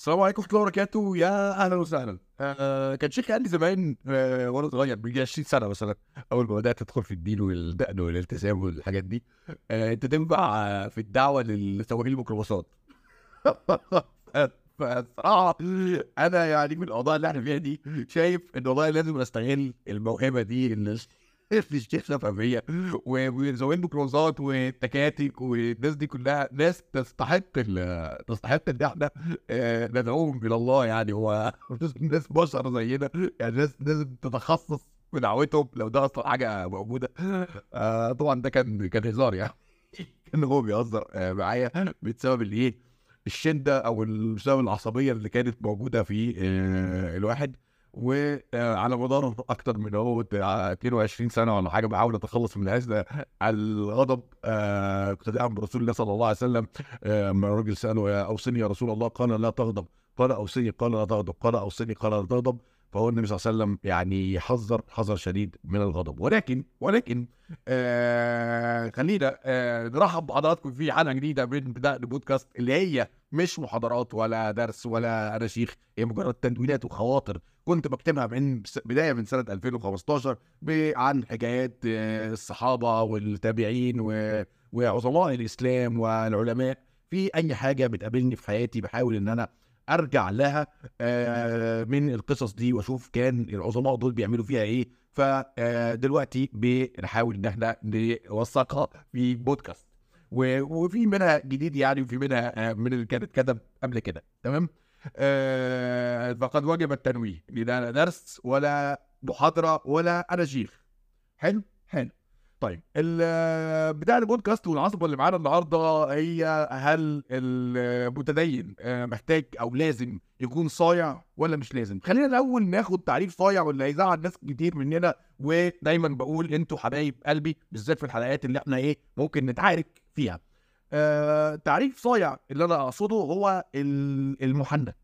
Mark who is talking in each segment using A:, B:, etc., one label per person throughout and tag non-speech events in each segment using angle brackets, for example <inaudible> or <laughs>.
A: السلام عليكم ورحمة الله وبركاته. يا أهلا وسهلا. آه كان شيخي قال لي زمان آه وأنا صغير بيجي 20 سنة مثلا أول ما بدأت أدخل في الدين والدقن والالتزام والحاجات دي آه انت تنفع آه، في الدعوة لسواقين الميكروباصات <laughs> فالصراحه أنا يعني من الأوضاع اللي إحنا فيها دي شايف إن والله لازم نستغل الموهبة دي اللي في الشيخ شفافيه وزوايا الميكروباصات والتكاتك والناس دي كلها. ناس تستحق تستحق ان إحنا آه، ندعوهم إلى الله يعني. هو ناس بشر زينا. يعني ناس لازم تتخصص في دعوتهم لو ده أصلا حاجة موجودة. آه طبعا ده كان كان هزار يعني. <laughs> كان هو بيهزر آه، معايا بسبب الايه الشدة أو بسبب العصبية اللي كانت موجودة في الواحد. وعلى مدار أكتر من هو بتاع 22 سنة ولا حاجة بحاول أتخلص من هذا الغضب. آه كنت داعم برسول الله صلى الله عليه وسلم. آه، لما الراجل سأله أوصني يا رسول الله قال لا تغضب قال أوصني قال لا تغضب قال أوصني قال لا تغضب. فهو النبي صلى الله عليه وسلم يعني حذر حذر شديد من الغضب. ولكن ولكن آه خلينا آه نرحب بحضراتكم في حلقة جديدة من بداية البودكاست اللي هي مش محاضرات ولا درس ولا أنا شيخ. هي مجرد تدوينات وخواطر كنت بكتبها من بداية من سنة 2015 ب- عن حكايات آه، الصحابة والتابعين وعظماء الإسلام والعلماء في أي حاجة بتقابلني في حياتي. بحاول إن أنا أرجع لها آه، من القصص دي وأشوف كان العظماء دول بيعملوا فيها إيه. فدلوقتي بنحاول إن إحنا نوثقها في بودكاست. وفي منها جديد يعني وفي منها آه، من اللي كانت كتب قبل كده. تمام؟ آه، فقد وجب التنويه. لا درس ولا محاضرة ولا أنا شيخ. حلو؟ حلو. طيب بتاع البودكاست والعصبه اللي معانا النهارده هي هل المتدين آه، محتاج أو لازم يكون صايع ولا مش لازم؟ خلينا الأول ناخد تعريف صايع واللي هيزعل ناس كتير مننا ودايما بقول أنتوا حبايب قلبي بالذات في الحلقات اللي إحنا إيه ممكن نتعارك فيها. آه تعريف صايع اللي أنا أقصده هو ال- المحنك.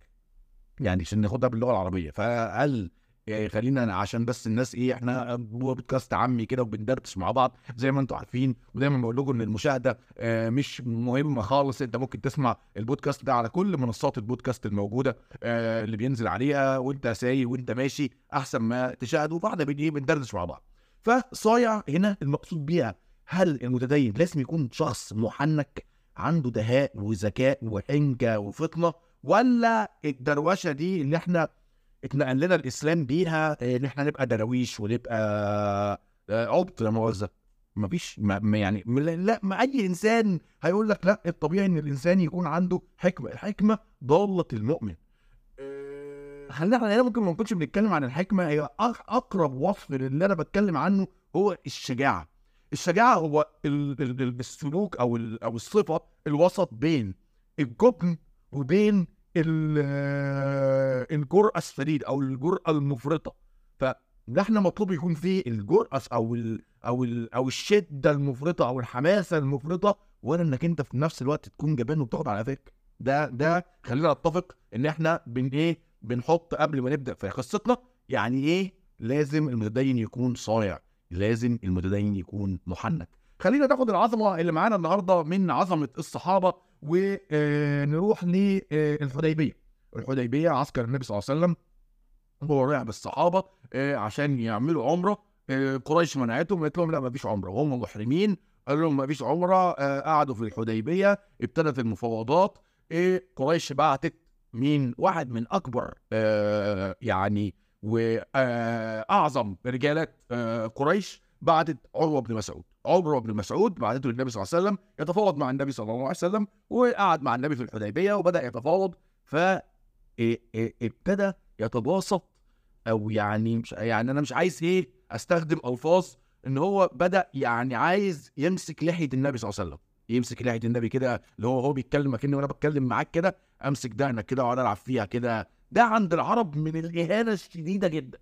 A: يعني عشان ناخدها باللغة العربية فهل يعني خلينا عشان بس الناس إيه إحنا بودكاست عامي كده وبندردش مع بعض زي ما أنتم عارفين ودايما بقول لكم إن المشاهدة آه، مش مهمة خالص أنت ممكن تسمع البودكاست ده على كل منصات البودكاست الموجودة آه، اللي بينزل عليها وأنت سايق وأنت ماشي أحسن ما فاحنا بن إيه بندردش مع بعض. فصايع هنا المقصود بيها هل المتدين لازم يكون شخص محنك عنده دهاء وذكاء وحنكه وفطنة ولا الدروشة دي اللي إحنا اتنقل لنا الإسلام بيها آه، إن إحنا نبقى دراويش ونبقى آه، عبط لا مؤاخذة. مفيش ما ما يعني لا ما أي إنسان هيقول لك لا الطبيعي إن الإنسان يكون عنده حكمة. الحكمة ضالة المؤمن. آه، خلينا إحنا هنا ممكن ما نكونش بنتكلم عن الحكمة؟ هي أقرب وصف للي أنا بتكلم عنه هو الشجاعة. الشجاعة هو ال- ال- ال- السلوك أو أو الصفة الوسط بين الجبن وبين الجرأة الشديد أو الجرأة المفرطة. فده إحنا مطلوب يكون فيه الجرأة أو ال أو ال أو الشدة المفرطة أو الحماسة المفرطة ولا إنك أنت في نفس الوقت تكون جبان وبتاخد على قفاك ده ده خلينا نتفق إن إحنا بن إيه بنحط قبل ما نبدأ في قصتنا يعني إيه لازم المتدين يكون صايع لازم المتدين يكون محنك. خلينا ناخد العظمة اللي معانا النهارده من عظمة الصحابة ونروح للحديبيه الحديبية. عسكر النبي صلى الله عليه وسلم هو رايح بالصحابة آه، عشان يعملوا عمرة آه، قريش منعتهم قالت لهم لا ما فيش عمرة. وهم محرمين قالوا لهم ما فيش عمرة آه، قعدوا في الحديبية ابتدت المفاوضات آه، قريش بعتت مين؟ واحد من أكبر آه، يعني واعظم رجالات آه، قريش بعتت عروة بن مسعود. عروة بن مسعود بعتته للنبي صلى الله عليه وسلم يتفاوض مع النبي صلى الله عليه وسلم وقعد مع النبي في الحديبية وبدأ يتفاوض ف ابتدى يتباسط أو يعني مش يعني أنا مش عايز إيه أستخدم ألفاظ إن هو بدأ يعني عايز يمسك لحية النبي صلى الله عليه وسلم. يمسك لحية النبي كده اللي هو هو بيتكلم أكني وأنا بتكلم معاك كده أمسك دقنك كده وأقعد ألعب فيها كده. ده عند العرب من الإهانة الشديدة جدا.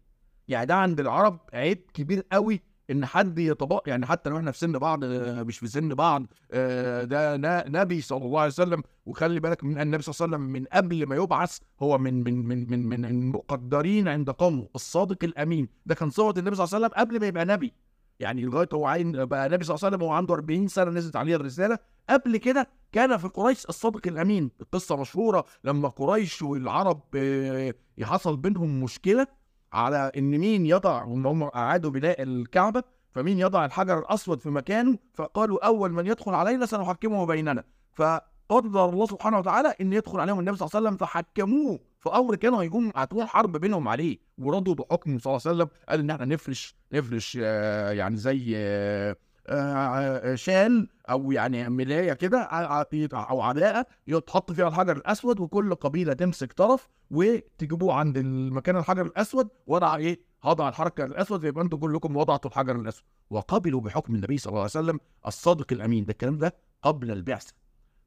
A: يعني ده عند العرب عيب كبير قوي إن حد يطبق يعني حتى لو إحنا في سن بعض مش في سن بعض آه، ده نبي صلى الله عليه وسلم. وخلي بالك من النبي صلى الله عليه وسلم من قبل ما يبعث هو من من من من من المقدرين عند قومه الصادق الأمين. ده كان صوره النبي صلى الله عليه وسلم قبل ما يبقى نبي. يعني لغاية هو عين بقى النبي صلى الله عليه وسلم وهو عنده 40 سنة نزلت عليه الرسالة. قبل كده كان في قريش الصادق الأمين. القصة مشهورة. لما قريش والعرب آه، حصل بينهم مشكلة على إن مين يضع ان هم أعادوا بناء الكعبة فمين يضع الحجر الأسود في مكانه فقالوا أول من يدخل علينا سنحكمه بيننا. فقدر الله سبحانه وتعالى إن يدخل عليهم النبي صلى الله عليه وسلم فحكموه. في أمر كانوا هيكون هتكون حرب بينهم عليه. ورضوا بحكم صلى الله عليه وسلم قال إن إحنا نفرش نفرش آه، يعني زي آه، شال أو يعني ملاية كده أو علاقه يتحط فيها الحجر الأسود وكل قبيلة تمسك طرف وتجيبوه عند المكان الحجر الأسود وضع إيه؟ هضع الحركة الأسود يبقى أنتم كلكم وضعتوا الحجر الأسود. وقبلوا بحكم النبي صلى الله عليه وسلم الصادق الأمين. ده الكلام ده قبل البعثة.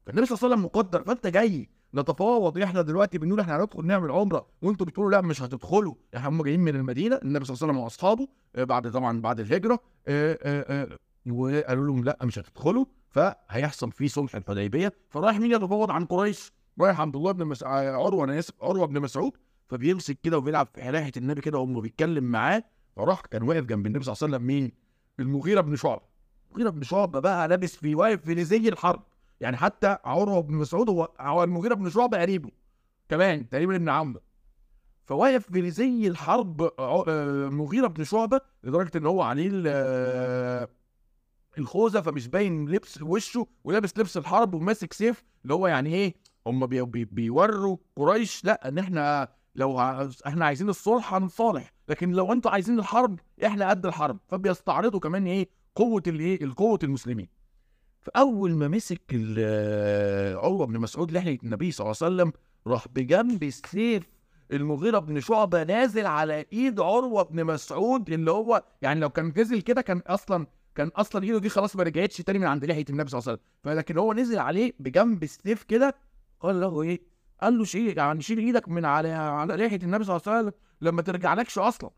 A: فالنبي صلى الله عليه وسلم مقدر. فأنت جاي نتفاوض إحنا دلوقتي بنقول إحنا هندخل نعمل عمرة وانتوا بتقولوا لا مش هتدخلوا. إحنا هم جايين من المدينة النبي صلى الله عليه وسلم وأصحابه آه، بعد طبعا بعد الهجرة آه، آه، وقالوا لهم لا مش هتدخلوا فهيحصل في صلح الحديبية. فرايح مين يتفاوض عن قريش؟ رايح عبد الله بن مس... عروة أنا آسف عروة بن مسعود. فبيمسك كده وبيلعب في حلاحة النبي كده وهو بيتكلم معاه. فراح كان واقف جنب النبي صلى الله عليه وسلم مين؟ المغيرة بن شعبة. المغيرة بن شعبة بقى لابس في واقف في زي الحرب. يعني حتى عروة بن مسعود هو المغيرة بن شعبة قريبه كمان تقريبا ابن عمه. فواقف في زي الحرب آه، مغيره بن شعبة لدرجة إن هو عليه الخوذة فمش باين لبس وشه ولابس لبس الحرب وماسك سيف اللي هو يعني إيه هم بي بي بيوروا قريش لأ إن إحنا لو إحنا عايزين الصلح هنصالح لكن لو أنتوا عايزين الحرب إحنا قد الحرب. فبيستعرضوا كمان إيه قوة الايه القوه المسلمين. فأول ما مسك عروة بن مسعود لحية النبي صلى الله عليه وسلم راح بجنب السيف المغيرة بن شعبة نازل على إيد عروة بن مسعود اللي هو يعني لو كان نزل كده كان أصلا كان أصلا ايده دي خلاص ما رجعتش تاني من عند لحية النبي صلى الله عليه وسلم. فلكن هو نزل عليه بجنب السيف كده قال له إيه؟ قال له شيل يعني شيل إيدك من على على لحية النبي صلى الله عليه وسلم لما ترجع لكش أصلا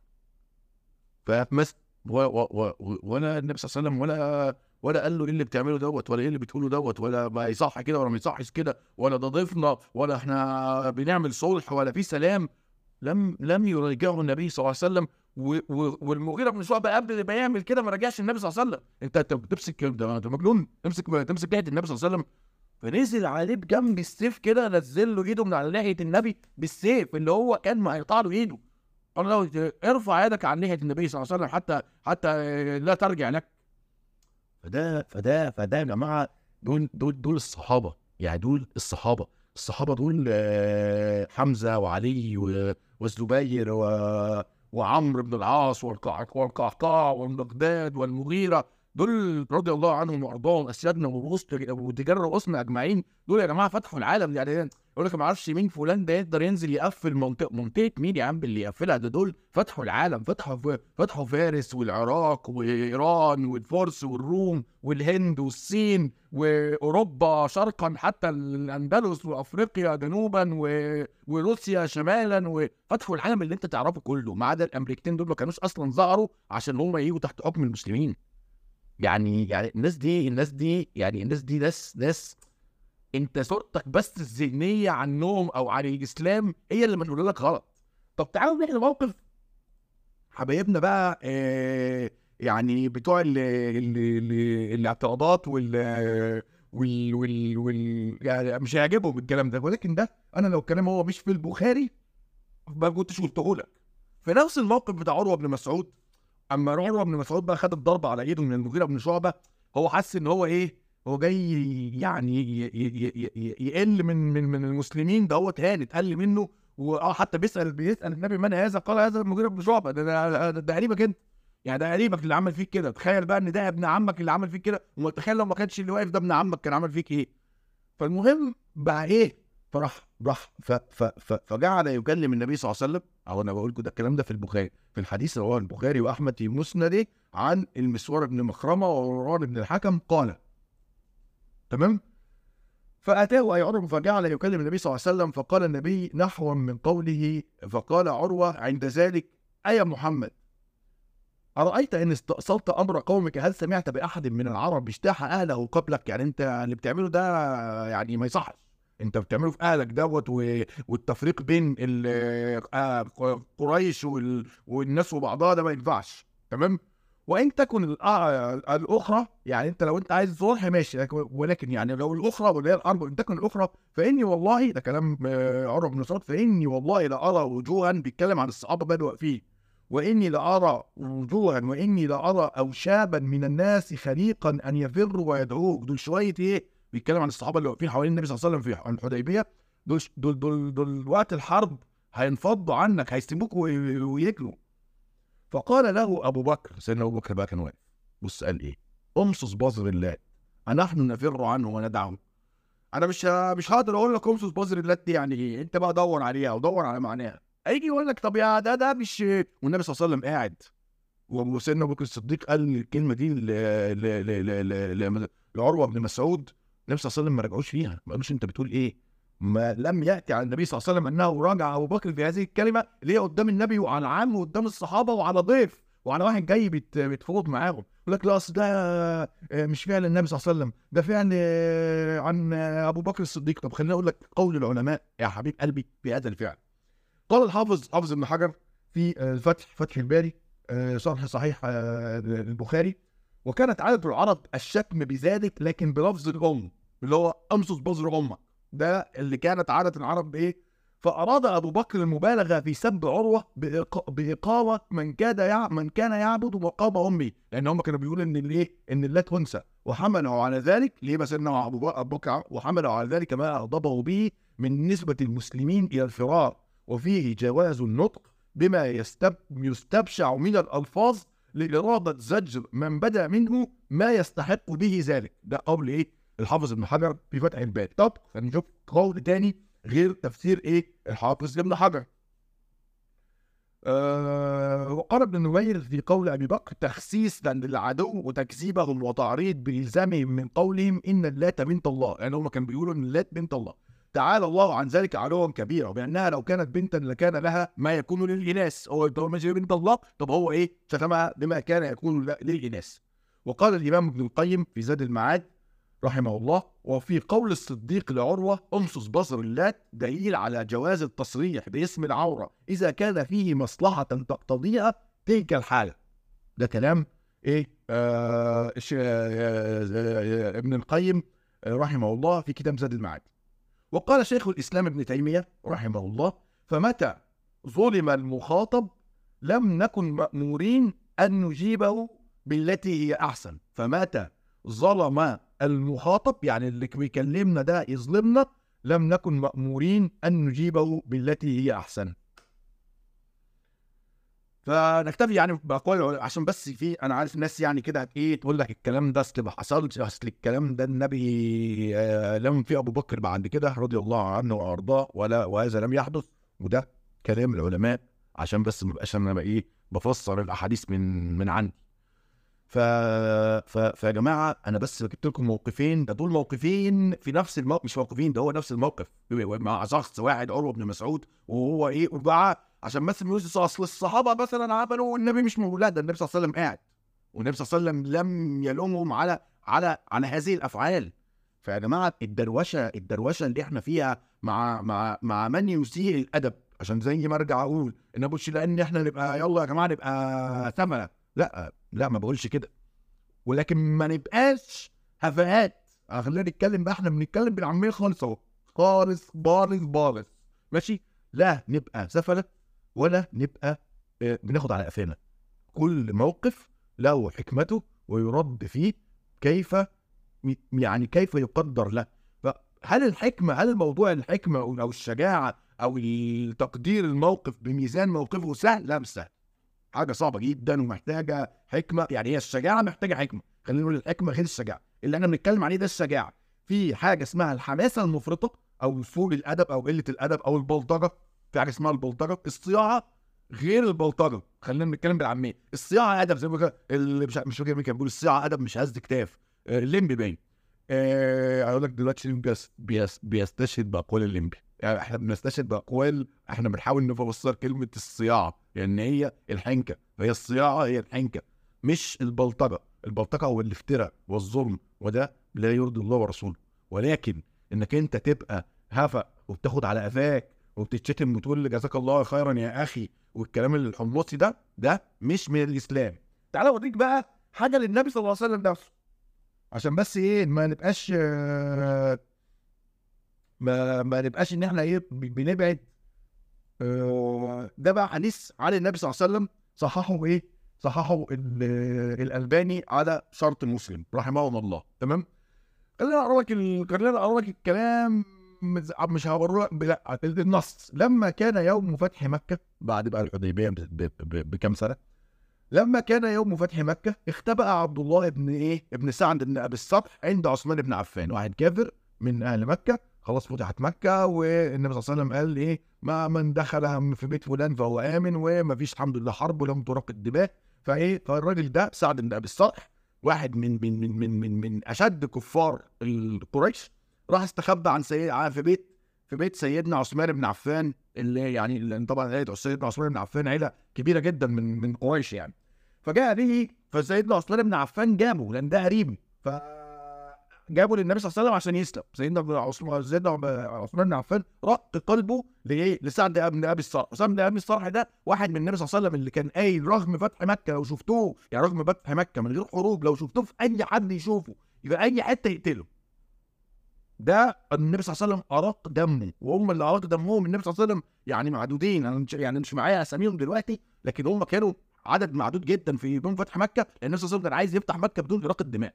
A: فمس ولا النبي صلى الله عليه وسلم ولا ولا قال له إيه اللي بتعمله دوت ولا إيه اللي بتقوله دوت ولا ما يصح كده ولا ما يصحش كده ولا ده ضيفنا ولا إحنا بنعمل صلح ولا في سلام. لم لم يرجعه النبي صلى الله عليه وسلم والمغيرة بن شعبه قبل ما يعمل كده ما رجعش النبي صلى الله عليه وسلم. انت انت بتمسك ده انت مجنون. تمسك تمسك لحية النبي صلى الله عليه وسلم. فنزل عليه بجنب السيف كده نزل له ايده من على لحية النبي بالسيف اللي هو كان هيقطع له ايده. قال له ارفع يدك عن لحية النبي صلى الله عليه وسلم حتى حتى لا ترجع لك. فده فده فده يا جماعة دول دول دول الصحابة. يعني دول الصحابة. الصحابة دول آه، حمزة وعلي والزبير وعمرو بن العاص والقعقاع والمقداد والمغيرة. دول رضي الله عنهم وأرضاهم أسيادنا وتجار رؤوسنا أجمعين دول يا جماعة فتحوا العالم. يعني يقول لك ما أعرفش مين فلان ده يقدر ينزل يقفل منطقه منطقة مين يا عم اللي يقفلها؟ ده دول فتحوا العالم فتحوا فتحوا فارس والعراق وإيران والفرس والروم والهند والصين وأوروبا شرقا حتى الأندلس وأفريقيا جنوبا و... وروسيا شمالا وفتحوا العالم اللي أنت تعرفه كله. ما عدا الأمريكتين دول ما كانوش أصلا ظهروا عشان هم يجوا تحت حكم المسلمين. يعني يعني الناس دي الناس دي يعني الناس دي ناس ناس انت صورتك بس الذهنية عنهم أو عن الإسلام هي اللي منقوله لك غلط. طب تعالوا نحكي موقف حبايبنا بقى آه يعني بتوع الاعتراضات وال وال وال, وال يعني مش هيعجبهم الكلام ده. ولكن ده أنا لو الكلام هو مش في البخاري ما كنتش قلته لك. في نفس الموقف بتاع عروة بن مسعود أما عروه بن مسعود بقى خد الضربة على إيده من المغيره بن شعبة هو حس إن هو إيه هو جاي يعني يقل من من من المسلمين دوت هان اتقل منه واه حتى بيسأل بيسأل النبي من هذا؟ قال هذا المغيره بن شعبة. ده ده, ده, ده قريبك أنت. يعني ده قريبك اللي عمل فيك كده. تخيل بقى إن ده ابن عمك اللي عمل فيك كده. وتخيل لو ما كانش اللي واقف ده ابن عمك كان عمل فيك إيه؟ فالمهم بقى إيه فراح راح فجعل يكلم النبي صلى الله عليه وسلم. أو أنا بقول ده الكلام ده في البخاري في الحديث رواه البخاري وأحمد في مسنده عن المسور بن مخرمة ومروان بن الحكم قال تمام؟ فأتاه أي عروة فجعل يكلم النبي صلى الله عليه وسلم فقال النبي نحوا من قوله فقال عروة عند ذلك أي محمد؟ أرأيت إن استأصلت أمر قومك؟ هل سمعت بأحد من العرب اجتاح أهله قبلك؟ يعني أنت اللي بتعمله ده يعني ما يصحش. انت بتعمله في اهلك دوت والتفريق بين آه، قريش والناس وبعضها ده ما ينفعش تمام؟ وان تكن الأ- الأخرى يعني انت لو انت عايز صلح ماشي لكن- ولكن يعني لو الأخرى واللي هي الأرض ان تكن الأخرى فإني والله ده كلام آه، عمر بن مسعود فإني والله لارى وجوها بيتكلم عن الصحابة بدوا واقفين وإني لارى وجوها وإني لارى اوشابا من الناس خليقا أن يفروا ويدعوك دول شوية إيه؟ بيتكلم عن الصحابة اللي واقفين حوالين النبي صلى الله عليه وسلم في الحديبية. دول دول دول, دول وقت الحرب هينفضوا عنك هيسيبوك وي- ويجروا. فقال له أبو بكر سيدنا أبو بكر بقى كان واقف. بص قال إيه؟ امصص بصر الله. أنحن نفر عنه وندعه. أنا مش مش هقدر أقول لك امصص بصر الله دي يعني إيه أنت بقى دور عليها ودور على معناها. هيجي يقول لك طب يا ده ده مش والنبي صلى الله عليه وسلم قاعد. وسيدنا أبو بكر الصديق قال الكلمة دي لعروة بن مسعود. النبي صلى الله عليه وسلم ما رجعوش فيها ما قالوش أنت بتقول إيه؟ ما لم يأتي عن النبي صلى الله عليه وسلم أنه راجع أبو بكر في هذه الكلمة اللي هي قدام النبي وعلى عام وقدام الصحابة وعلى ضيف وعلى واحد جاي بيت- بيتفوض معاهم؟ يقول لك لا أصل ده آه، مش فعل النبي صلى الله عليه وسلم ده فعل آه، عن آه، أبو بكر الصديق. طب خليني أقول لك قول العلماء يا حبيب قلبي في هذا الفعل. قال الحافظ حافظ ابن حجر في الفتح فتح الباري شرح صحيح البخاري وكانت عادة العرب الشتم بذلك لكن بلفظ الأم. اللي هو أمسس بذر أمك. ده اللي كانت عادة العرب بإيه؟ فأراد أبو بكر المبالغة في سب عروة بإق... بإقامة من كان يع... من كان يعبد مقام أمي لأن هم كانوا بيقولوا إن الإيه؟ إن اللات أنثى وحملوا على ذلك. ليه بس إنه أبو بكر- وحملوا على ذلك ما أغضبه به من نسبة المسلمين إلى الفرار. وفيه جواز النطق بما يستب... يستبشع من الألفاظ لإرادة زجر من بدا منه ما يستحق به ذلك. ده قول إيه؟ الحافظ ابن حجر في فتح الباري. طب هنشوف قول تاني غير تفسير إيه؟ الحافظ ابن حجر. آه وقال ابن نمير في قول أبي بكر تخسيسا للعدو وتكذيبهم وتعريض بالزامهم من قولهم إن اللات بنت الله. يعني هم كانوا بيقولوا إن اللات بنت الله. تعالى الله عن ذلك علوا كبيرا. وبانها لو كانت بنتا لكان لها ما يكون للإناث. هو ماشي بنت الله طب هو إيه؟ شتمها بما كان يكون للإناث. وقال الإمام ابن القيم في زاد المعاد رحمه الله وفي قول الصديق لعروة امصص بصر اللات دليل على جواز التصريح باسم العورة. إذا كان فيه مصلحة تقتضيها تلك الحالة. ده كلام إيه؟ آه آه آه ابن القيم رحمه الله في كتاب زاد المعاد. وقال شيخ الإسلام ابن تيمية رحمه الله فمتى ظلم المخاطب لم نكن مأمورين أن نجيبه بالتي هي أحسن. فمتى ظلم المخاطب يعني اللي بيكلمنا ده يظلمنا لم نكن مأمورين أن نجيبه بالتي هي أحسن. فنكتفي يعني بأقوال عشان بس في أنا عارف ناس يعني كده إيه تقول لك الكلام ده أصل ما حصلش أصل الكلام ده النبي آه، لم في أبو بكر بعد كده رضي الله عنه وأرضاه ولا وهذا لم يحدث. وده كلام العلماء عشان بس ما بقاش بقى إيه بفسر الأحاديث من من عندي. ف... ف... فيا جماعة أنا بس جبت لكم موقفين ده دول موقفين في نفس الموقف مش موقفين ده هو نفس الموقف. مع شخص واحد عروة بن مسعود وهو إيه وبقى عشان ما يقولش أصل الصحابة مثلا عملوا والنبي مش موجود. لا ده النبي صلى الله عليه وسلم قاعد والنبي صلى الله عليه وسلم لم يلومهم على على على هذه الأفعال. فيا جماعة الدروشة الدروشة اللي إحنا فيها مع مع مع من يسيء الأدب عشان زي ما أرجع أقول إن ابوش لأن إحنا نبقى يلا يا جماعة نبقى ثمنه لا لا ما بقولش كده. ولكن ما نبقاش هفاءات خلينا نتكلم بقى إحنا بنتكلم بالعامية خالص اهو. خالص خالص خالص. ماشي؟ لا نبقى سفلة ولا نبقى آه، بناخد على قفانا. كل موقف له حكمته ويرد فيه كيف يعني كيف يقدر له. فهل الحكمة هل موضوع الحكمة أو الشجاعة أو تقدير الموقف بميزان موقفه سهل؟ لا مش سهل. حاجة صعبة جدا ومحتاجة حكمة. يعني هي الشجاعة محتاجة حكمة. خلينا نقول الحكمة غير الشجاعة. اللي إحنا بنتكلم عليه ده الشجاعة. في حاجة اسمها الحماسة المفرطة أو سوء الأدب أو قلة الأدب أو البلطجة. في حاجة اسمها البلطجة. الصياعة غير البلطجة. خلينا نتكلم بالعامية. الصياعة أدب زي ما اللي مش مش فاكر مين كان بيقول الصياعة أدب مش هز كتاف. آه، الليمبي باين. آه، أقول لك دلوقتي بيس بيس بيستشهد بأقوال الليمبي. يعني إحنا بنستشهد بأقوال إحنا بنحاول نفسر كلمة الصياعة. لأن هي الحنكة فهي الصياعة هي الحنكة مش البلطجة. البلطجة هو الافتراء والظلم وده لا يرضي الله ورسوله. ولكن إنك أنت تبقى هفا وبتاخد على قفاك وبتتشتم وتقول جزاك الله خيرا يا أخي والكلام الحمصي ده ده مش من الإسلام. تعالى أوريك بقى حاجة للنبي صلى الله عليه وسلم نفسه. عشان بس إيه ما نبقاش آه، ما ما نبقاش إن إحنا إيه بنبعد. آه، ده بقى حديث عن النبي صلى الله عليه وسلم صححه إيه؟ صححه ال- الألباني على شرط مسلم رحمه الله. تمام؟ خلينا أقرأ لك خلينا أقرأ لك الكلام مش هقرا لا النص. لما كان يوم فتح مكة بعد بقى الحديبية بكام سنة؟ لما كان يوم فتح مكة اختبأ عبد الله بن إيه؟ ابن سعد بن أبي الصبح عند عثمان بن عفان واحد كافر من أهل مكة. خلاص فتحت مكة والنبي صلى الله عليه وسلم قال إيه ما من دخل في بيت فلان فهو آمن وما فيش الحمد لله حرب ولم تراق الدماء. فإيه فالراجل ده سعد بن أبي الصالح واحد من من من من من, من أشد كفار القريش راح استخبى عن سيد في بيت في بيت سيدنا عثمان بن عفان اللي يعني اللي طبعا عيلة سيدنا عثمان بن عفان عيلة كبيرة جدا من من قريش يعني. فجاء به فسيدنا عثمان بن عفان جابه لأن ده قريبه ف جابوا للنبي صلى الله عليه وسلم عشان يسلم. سيدنا عثمان سيدنا عثمان بن عفان رق قلبه لإيه؟ لسعد بن أبي الصالح سعد بن أبي الصالح ده واحد من النبي صلى الله عليه وسلم اللي كان قايل رغم فتح مكة لو شفتوه. يعني رغم فتح مكة من غير حروب لو شفتوه في أي حد يشوفه. يبقى أي حتة يقتله. ده النبي صلى الله عليه وسلم أراق دمه. وهم اللي اراق دمهم النبي صلى الله عليه وسلم يعني معدودين. أنا يعني مش معايا أساميهم دلوقتي لكن هم كانوا عدد معدود جدا في يوم فتح مكة. لأن النبي صلى الله عليه وسلم كان عايز يفتح مكة بدون إراقة دماء.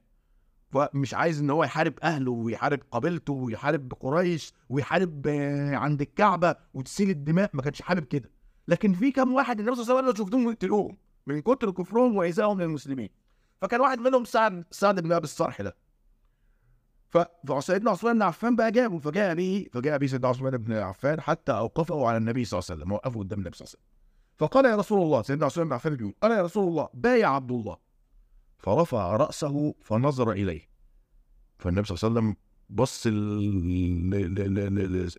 A: فمش عايز إن هو يحارب أهله ويحارب قبيلته ويحارب قريش ويحارب آه، عند الكعبة وتسيل الدماء ما كانش حابب كده. لكن في كام واحد النبي صلى الله عليه وسلم شفتهم من كتر كفرهم وايذائهم للمسلمين. فكان واحد منهم سعد سعد بن أبي الصرح ده. فسيدنا عثمان بن عفان بقى جابه فجاء به فجاء به سيدنا عثمان بن عفان حتى أوقفه على النبي صلى الله عليه وسلم وقفه قدام النبي صلى الله عليه وسلم. فقال يا رسول الله سيدنا عثمان بن عفان بيقول قال يا رسول الله بايع عبد الله. فرفع رأسه فنظر إليه. فالنبي صلى الله عليه وسلم بص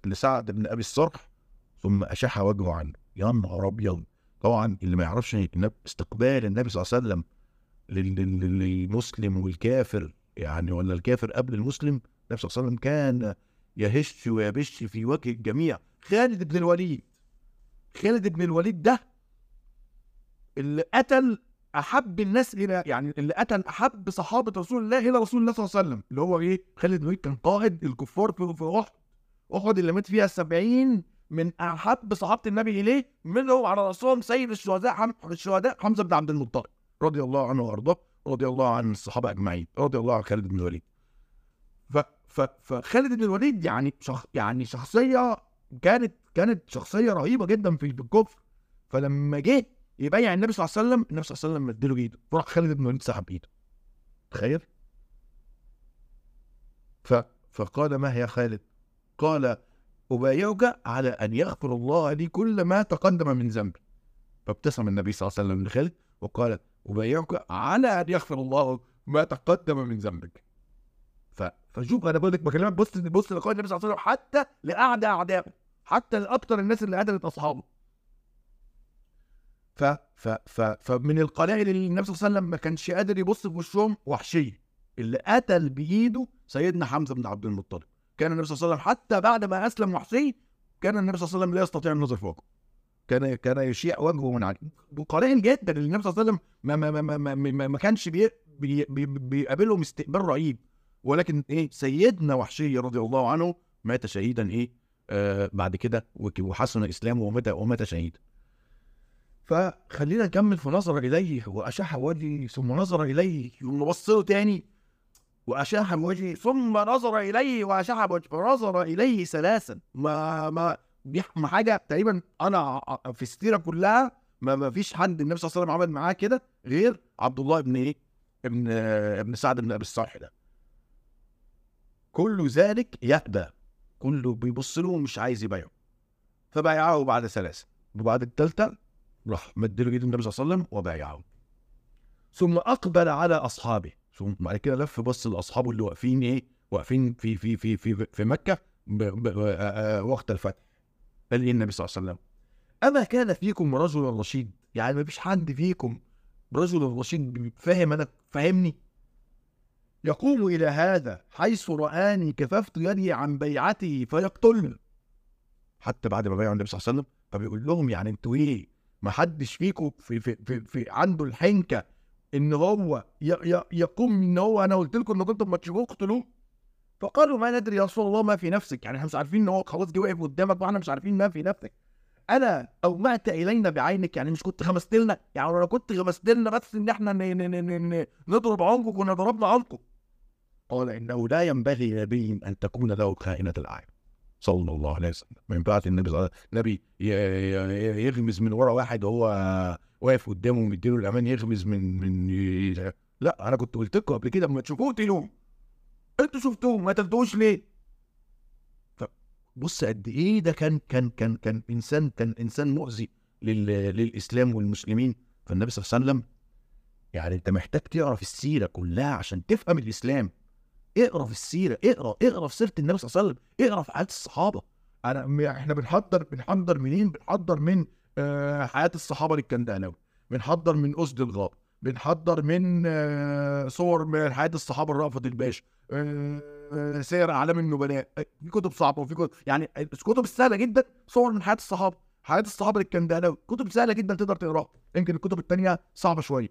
A: لسعد بن أبي الصرح ثم أشح وجهه عنه. يا نهار أبيض! طبعا اللي ما يعرفش استقبال النبي صلى الله عليه وسلم لل- لل- للمسلم والكافر يعني ولا الكافر قبل المسلم النبي صلى الله عليه وسلم كان يهش ويبش في وجه الجميع. خالد بن الوليد خالد بن الوليد ده اللي قتل أحب الناس إلى يعني اللي قتل أحب صحابة رسول الله إلى رسول الله صلى الله عليه وسلم. اللي هو إيه؟ خالد بن كان قائد الكفار في أحد. أحد اللي مات فيها السبعين من أحب صحابة النبي إليه منهم على رأسهم سيد الشهداء. الشهداء حمزة بن عبد المطلب رضي الله عنه وأرضاه رضي الله عن الصحابة أجمعين رضي الله عن خالد بن الوليد. ف... ف... فخالد بن الوليد يعني شخ... يعني شخصية كانت كانت شخصية رهيبة جدا في الكفر. فلما جه يبايع النبي صلى الله عليه وسلم النبي صلى الله عليه وسلم مديله إيده فراح خالد بن الوليد سحب ايده تخيل؟ ف... فقال ما هي خالد؟ قال أبايعك على أن يغفر الله لي كل ما تقدم من ذنبي. فابتسم النبي صلى الله عليه وسلم لخالد وقال أبايعك على أن يغفر الله ما تقدم من ذنبك. ف... فشوف أنا بقول لك بكلمك بص بص لقول النبي صلى الله عليه وسلم حتى لأعدى أعدائه حتى لأكثر الناس اللي قتلت أصحابه. ف... ف... ف... فمن القلائل اللي النبي صلى الله عليه وسلم ما كانش قادر يبص في وشهم وحشية. اللي قتل بإيده سيدنا حمزة بن عبد المطلب. كان النبي صلى الله عليه وسلم حتى بعد ما أسلم وحشي كان النبي صلى الله عليه وسلم لا يستطيع النظر فوقه. كان كان يشيع وجهه من عليه. قليل جدا النبي صلى الله عليه وسلم ما ما ما ما, ما, ما, كانش بي بي بي بيقابلهم استقبال رهيب. ولكن إيه سيدنا وحشي رضي الله عنه مات شهيدا إيه آه بعد كده وحسن إسلامه ومات ومات شهيدا. فخلينا نكمل في نظر إليه وأشاح وجهي ثم نظر إليه ثم بص تاني. وأشاح بوجهه ثم نظر إليه وأشاح بوجهه فنظر إليه ثلاثا. ما ما ما حاجة تقريبا أنا في السيرة كلها ما ما فيش حد النبي صلى الله عليه وسلم عمل معاه كده غير عبد الله بن إيه؟ ابن ابن سعد بن أبي الصالح ده. كل ذلك يأبى. كله بيبص له ومش عايز يبايعه فبايعه بعد ثلاثة. وبعد الثالثة راح مدله إيد النبي صلى الله عليه وسلم وبايعه. ثم أقبل على أصحابه. ثم بعد كده لف بص لأصحابه اللي واقفين إيه؟ واقفين في في في في في مكة ب آه، آه، وقت الفتح. قال إيه النبي صلى الله عليه وسلم أما كان فيكم رجل رشيد؟ يعني ما فيش حد فيكم رجل رشيد فاهم أنا فاهمني؟ يقوم إلى هذا حيث رآني كففت يدي عن بيعته فيقتلني. حتى بعد ما بايعوا النبي صلى الله عليه وسلم فبيقول لهم يعني أنتوا إيه؟ ما حدش فيكم في في في, في عنده الحنكة إن هو يقوم إن هو أنا قلت لكم إن كنتم ما تشوفوه اقتلوه. فقالوا ما ندري يا رسول الله ما في نفسك. يعني إحنا مش عارفين إن هو خلاص جه وقف قدامك وإحنا مش عارفين ما في نفسك. أنا اومأت إلينا بعينك يعني مش كنت غمست لنا يعني لو كنت غمست لنا بس إن إحنا نضرب عنقك كنا ضربنا عنقك قال إنه لا ينبغي لنبي أن تكون له خائنة الاعين صلى الله عليه وسلم. ما ينفعش النبي صلى الله النبي يغمز من ورا واحد وهو واقف قدامه ومديله الأمان يغمز من من لا أنا كنت قلت لكم قبل كده اما تشوفوه قتلوه أنتوا شفتوه ما قتلتوش ليه؟ بص قد إيه ده كان كان كان كان إنسان كان إنسان مؤذي لل للإسلام والمسلمين. فالنبي صلى الله عليه وسلم يعني أنت محتاج تقرا في السيرة كلها عشان تفهم الإسلام. اقرا في السيرة اقرا اقرا في سيرة النبي صلى الله عليه وسلم اقرا في حياة الصحابة. أنا إحنا بنحضر بنحضر منين؟ بنحضر من آه حياة الصحابة للكندانوي بنحضر من أسد الغاب. بنحضر من آه صور من حياة الصحابة الرأفت الباشا. آه سير أعلام النبلاء. في كتب صعبة وفي كتب يعني الكتب السهلة جدا صور من حياة الصحابة. حياة الصحابة للكندانوي كتب سهلة جدا تقدر تقرأها. يمكن الكتب الثانية صعبة شوية.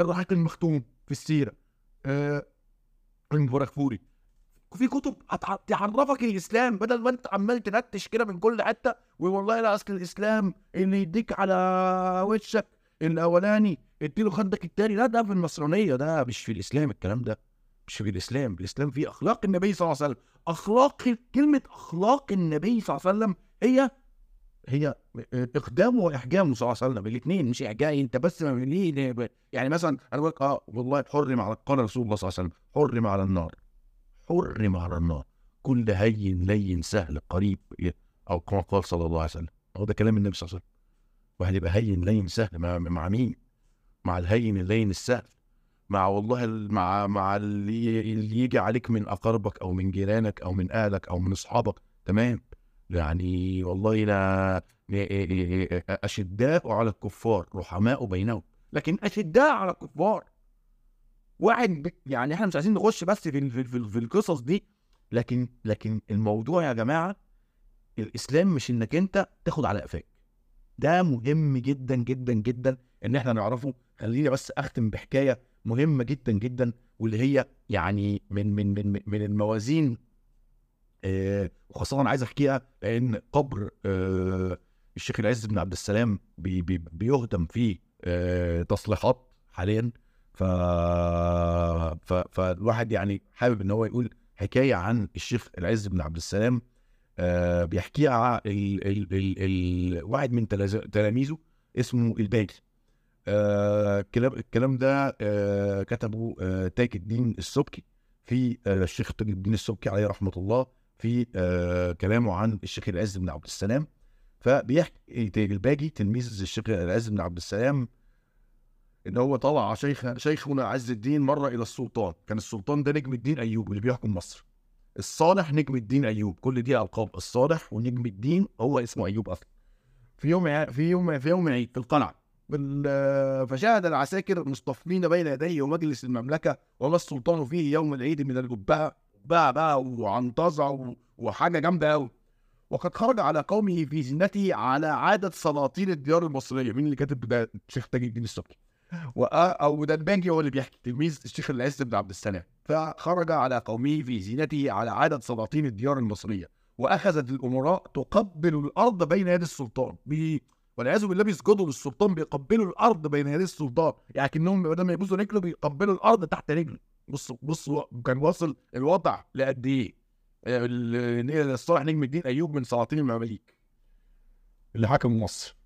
A: الرحيق المختوم في السيرة. الفوركفوري في كتب تعرفك الإسلام بدل ما أنت عمال تنتش كده من كل حتة والله لا أصل الإسلام اللي يديك على وشك الأولاني اديله خدك التاني. لا ده في النصرانية ده مش في الإسلام الكلام ده. مش في الإسلام الإسلام فيه أخلاق النبي صلى الله عليه وسلم. أخلاق كلمة أخلاق النبي صلى الله عليه وسلم هي هي اقدامه واحجامه صلى الله عليه وسلم. الاثنين مش اعجائي أنت بس ما ليه؟ يعني مثلا أنا بقول آه والله حرم على قال رسول الله صلى الله عليه وسلم حرم على النار. حرم على النار. كل هين لين سهل قريب أو كما قال صلى الله عليه وسلم. هو ده كلام النبي صلى الله عليه وسلم. واحد يبقى هين لين سهل مع, مع مين؟ مع الهين اللين السهل. مع والله ال- مع مع اللي, اللي يجي عليك من اقاربك أو من جيرانك أو من أهلك أو من أصحابك. تمام؟ يعني والله لا أشداء على الكفار رحماء بينهم. لكن أشداء على الكفار. واحد يعني إحنا مش عايزين نخش بس في في, في, في القصص دي. لكن لكن الموضوع يا جماعة الإسلام مش إنك أنت تاخد على قفاك. ده مهم جدا جدا جدا إن إحنا نعرفه. خليني بس أختم بحكاية مهمة جدا جدا واللي هي يعني من من من من الموازين آه، وخاصة أنا عايز أحكيها لأن قبر آه، الشيخ العز بن عبد السلام بي بي بيهدم فيه آه، تصليحات حاليا. ف... ف... فالواحد يعني حابب إن هو يقول حكاية عن الشيخ العز بن عبد السلام آه بيحكيها ال... ال... ال... ال... واحد من تلاز... تلاميذه اسمه الباجي آه الكلام الكلام ده آه كتبه آه تاج الدين السبكي في آه الشيخ تاج الدين السبكي عليه رحمة الله. في آه كلامه عن الشيخ العز بن عبد السلام. فبيحكي الباجي تلميذ الشيخ العز بن عبد السلام إن هو طلع شيخ شيخنا عز الدين مرة إلى السلطان. كان السلطان ده نجم الدين أيوب اللي بيحكم مصر. الصالح نجم الدين أيوب. كل دي ألقاب. الصالح ونجم الدين هو اسمه أيوب أصلا. في يوم في يوم في يوم عيد في القلعة. فشاهد العساكر مصطفين بين يديه ومجلس المملكة وما السلطان فيه يوم العيد من الجبهة. بقى بقى وعنطزه وحاجة جامدة قوي وقد خرج على قومه في زينته على عادة سلاطين الديار المصرية. مين اللي كاتب ده؟ الشيخ تاج الدين السبكي. وأ- أو ده الباجي هو اللي بيحكي. تلميذ الشيخ العز بن عبد السلام. فخرج على قومه في زينته على عادة سلاطين الديار المصرية. وأخذت الأمراء تقبل الأرض بين يدي السلطان. بي... والعياذ بالله بيسجدوا للسلطان بيقبلوا الأرض بين يدي السلطان. يعني كأنهم بدل ما يبوسوا رجله بيقبلوا الأرض تحت رجله. بص بص كان واصل الوضع لقد ال- الصالح نجم الدين أيوب من سلاطين المماليك. اللي حكم مصر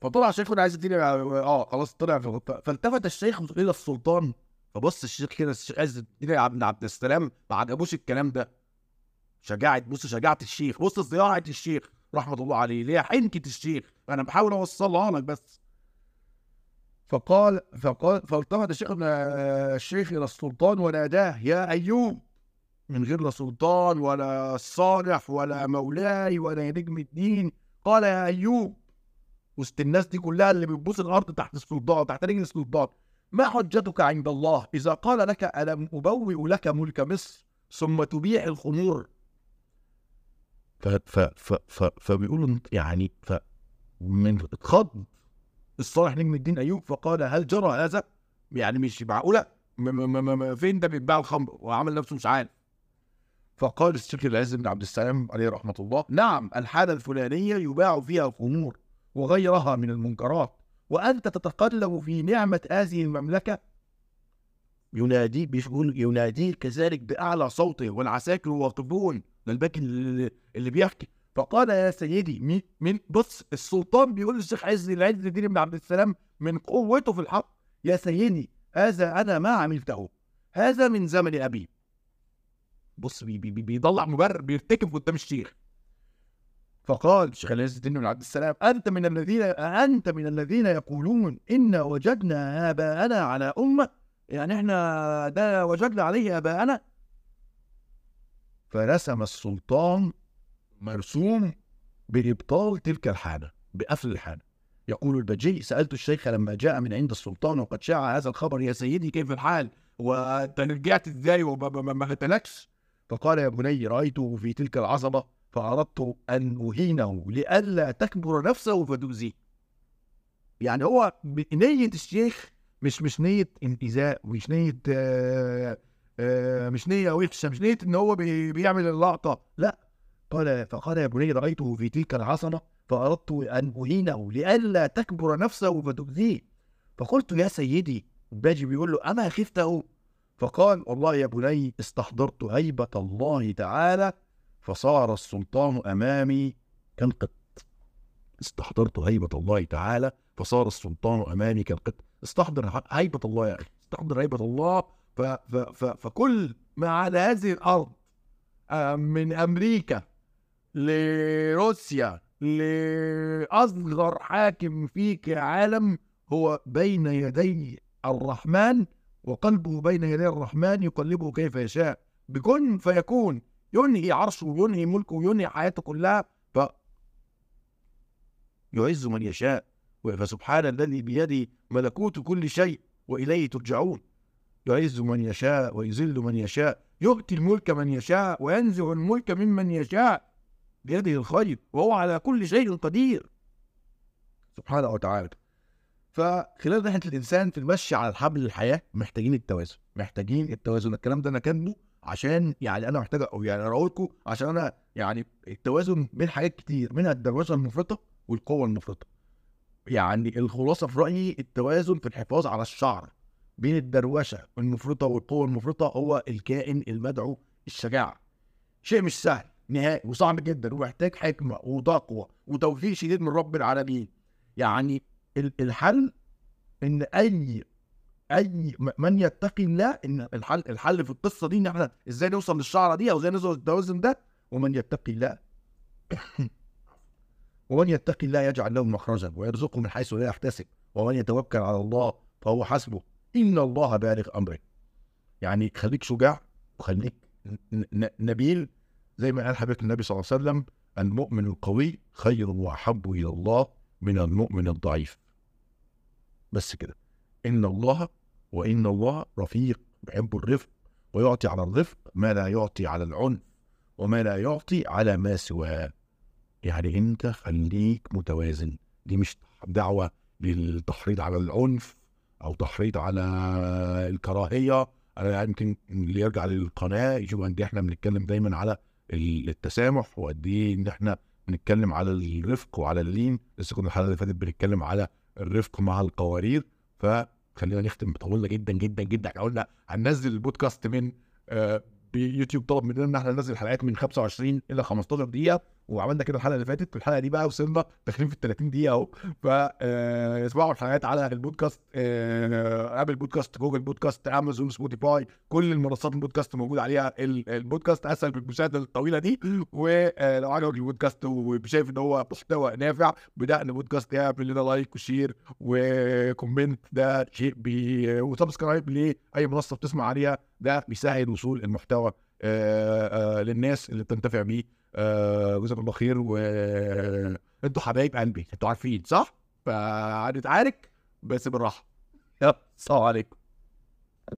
A: فطلع شيخنا عايز الدين آه خلاص طلع في- فالتفت الشيخ إلى السلطان. فبص الشيخ كده الشيخ عز الدين عبد عبد السلام ما عجبوش الكلام ده. شجاعة بص شجاعة الشيخ بص صياعة الشيخ رحمة الله عليه. ليه؟ حنكة الشيخ. أنا بحاول أوصلها لك بس. فقال فقال فالتفت الشيخ الشيخ إلى السلطان وناداه يا أيوب من غير لا سلطان ولا صالح ولا مولاي ولا نجم الدين. قال يا أيوب وسط الناس دي كلها اللي بتبوس الأرض تحت السلطان تحت رجل السلطان ما حجتك عند الله؟ إذا قال لك ألم أبوئ لك ملك مصر ثم تبيع الخمور؟ ف ف ف ف فبيقولوا يعني ف من اتخض الصالح نجم الدين أيوب فقال هل جرى هذا؟ يعني مش معقولة. فين ده بيتباع الخمر؟ وعمل نفسه مش عارف. فقال الشيخ العز بن عبد السلام عليه رحمة الله نعم الحالة الفلانية يباع فيها الخمور وغيرها من المنكرات وأنت تتقلب في نعمة هذه المملكة؟ ينادي بيقول يناديه كذلك بأعلى صوته والعساكر واقفون ده اللي بيحكي. فقال يا سيدي مين من بص السلطان بيقول للشيخ عز العز الدين بن عبد السلام من قوته في الحق يا سيدي هذا أنا ما عملته هذا من زمن أبي. بص بي بي- بيطلع مبرر بيرتكب قدام الشيخ. فقال الشيخ عز الدين بن عبد السلام أنت من الذين أنت من الذين يقولون إن وجدنا آباءنا على أمة يعني إحنا ده وجدنا عليه آباءنا؟ فرسم السلطان مرسوم بإبطال تلك الحالة بقفل الحالة يقول البجي سألت الشيخ لما جاء من عند السلطان وقد شاع هذا الخبر يا سيدي كيف الحال؟ وأنت رجعت إزاي؟ وما ما- ما- ما قتلكش فقال يا بني رأيته في تلك العصبة فأردت أن أهينه لئلا تكبر نفسه فتؤذيه. يعني هو نية الشيخ مش مش نية انتزاع مش نية آه آه مش نية وحشة مش نية إن هو بي بيعمل اللقطة لا. قال فقال يا بني رأيته في تلك العصنة فأردت أن أهينه لئلا تكبر نفسه فتؤذيه. فقلت يا سيدي الباجي بيقول له أما خفته؟ فقال والله يا بني استحضرت هيبة الله تعالى فصار السلطان أمامي كالقط. استحضرت هيبة الله تعالى فصار السلطان أمامي كالقط. استحضر هيبة الله يا أخي استحضر هيبة الله ف ف ف فكل ما على هذه الأرض آه، من أمريكا لروسيا لأصغر حاكم في كعالم هو بين يدي الرحمن وقلبه بين يدي الرحمن يقلبه كيف يشاء. بكن فيكون ينهي عرشه وينهي ملكه وينهي حياته كلها ف يعز من يشاء. فسبحان الذي بيده ملكوت كل شيء وإليه ترجعون. يعز من يشاء ويذل من يشاء يؤتي الملك من يشاء وينزع الملك ممن يشاء. بيده الخير وهو على كل شيء قدير. سبحانه وتعالى. فخلال رحلة الإنسان في المشي على الحبل الحياة محتاجين التوازن. محتاجين التوازن. الكلام ده أنا كاتبه عشان يعني أنا محتاج أو يعني أقول لكم عشان أنا يعني التوازن بين حاجات كتير منها الدروشه المفرطة والقوة المفرطة. يعني الخلاصة في رأيي التوازن في الحفاظ على الشعر بين الدروشة المفرطة والقوة المفرطة هو الكائن المدعو الشجاعة. شيء مش سهل. نهائي وصعب جدا ومحتاج حكمة وتقوى وتوفيق شديد من رب العالمين. يعني ال- الحل إن أي أي من يتقي الله إن الحل الحل في القصة دي إن إحنا إزاي نوصل للشعرة دي أو إزاي نوصل للتوازن ده. ومن يتقي الله <coughs> ومن يتقي الله يجعل له مخرجا ويرزقه من حيث لا يحتسب. ومن يتوكل على الله فهو حسبه. إن الله بالغ أمره. يعني خليك شجاع وخليك نبيل زي ما قال حبيبك النبي صلى الله عليه وسلم المؤمن القوي خير وأحب إلى الله من المؤمن الضعيف. بس كده. إن الله وإن الله رفيق بيحب الرفق ويعطي على الرفق ما لا يعطي على العنف وما لا يعطي على ما سواه. يعني أنت خليك متوازن. دي مش دعوة للتحريض على العنف أو تحريض على الكراهية. أنا يمكن اللي يرجع للقناة يشوف إيه إحنا بنتكلم دايما على التسامح وقد إيه إن إحنا بنتكلم على الرفق وعلى اللين لسه كنا الحلقة اللي فاتت بنتكلم على الرفق مع القوارير. فخلينا نختم طولنا جدا جدا جدا. إحنا قلنا هننزل البودكاست من آه يوتيوب طلب مننا إن إحنا ننزل حلقات من 25 إلى 15 دقيقة. وعملنا كده الحلقة اللي فاتت في الحلقة دي بقى وصلنا داخلين في ال 30 دقيقة أهو. فاسمعوا الحلقات على البودكاست آه، Apple Podcast Google Podcast Amazon Spotify كل المنصات البودكاست موجود عليها ال- البودكاست. أسهل بالمشاهده الطويلة دي. ولو عجبك البودكاست وشايف إن هو محتوى نافع بدأنا بودكاست اعمل لنا like و share و comment. ده شيء بي و subscribe لأي منصة بتسمع عليها. ده بيسهل وصول المحتوى. آه، آه، للناس اللي بتنتفع بيه. آه، جزاكم الله خير. وانتوا حبايب قلبي أنتوا عارفين صح؟ فهنتعارك بس بالراحة. يلا السلام عليكم.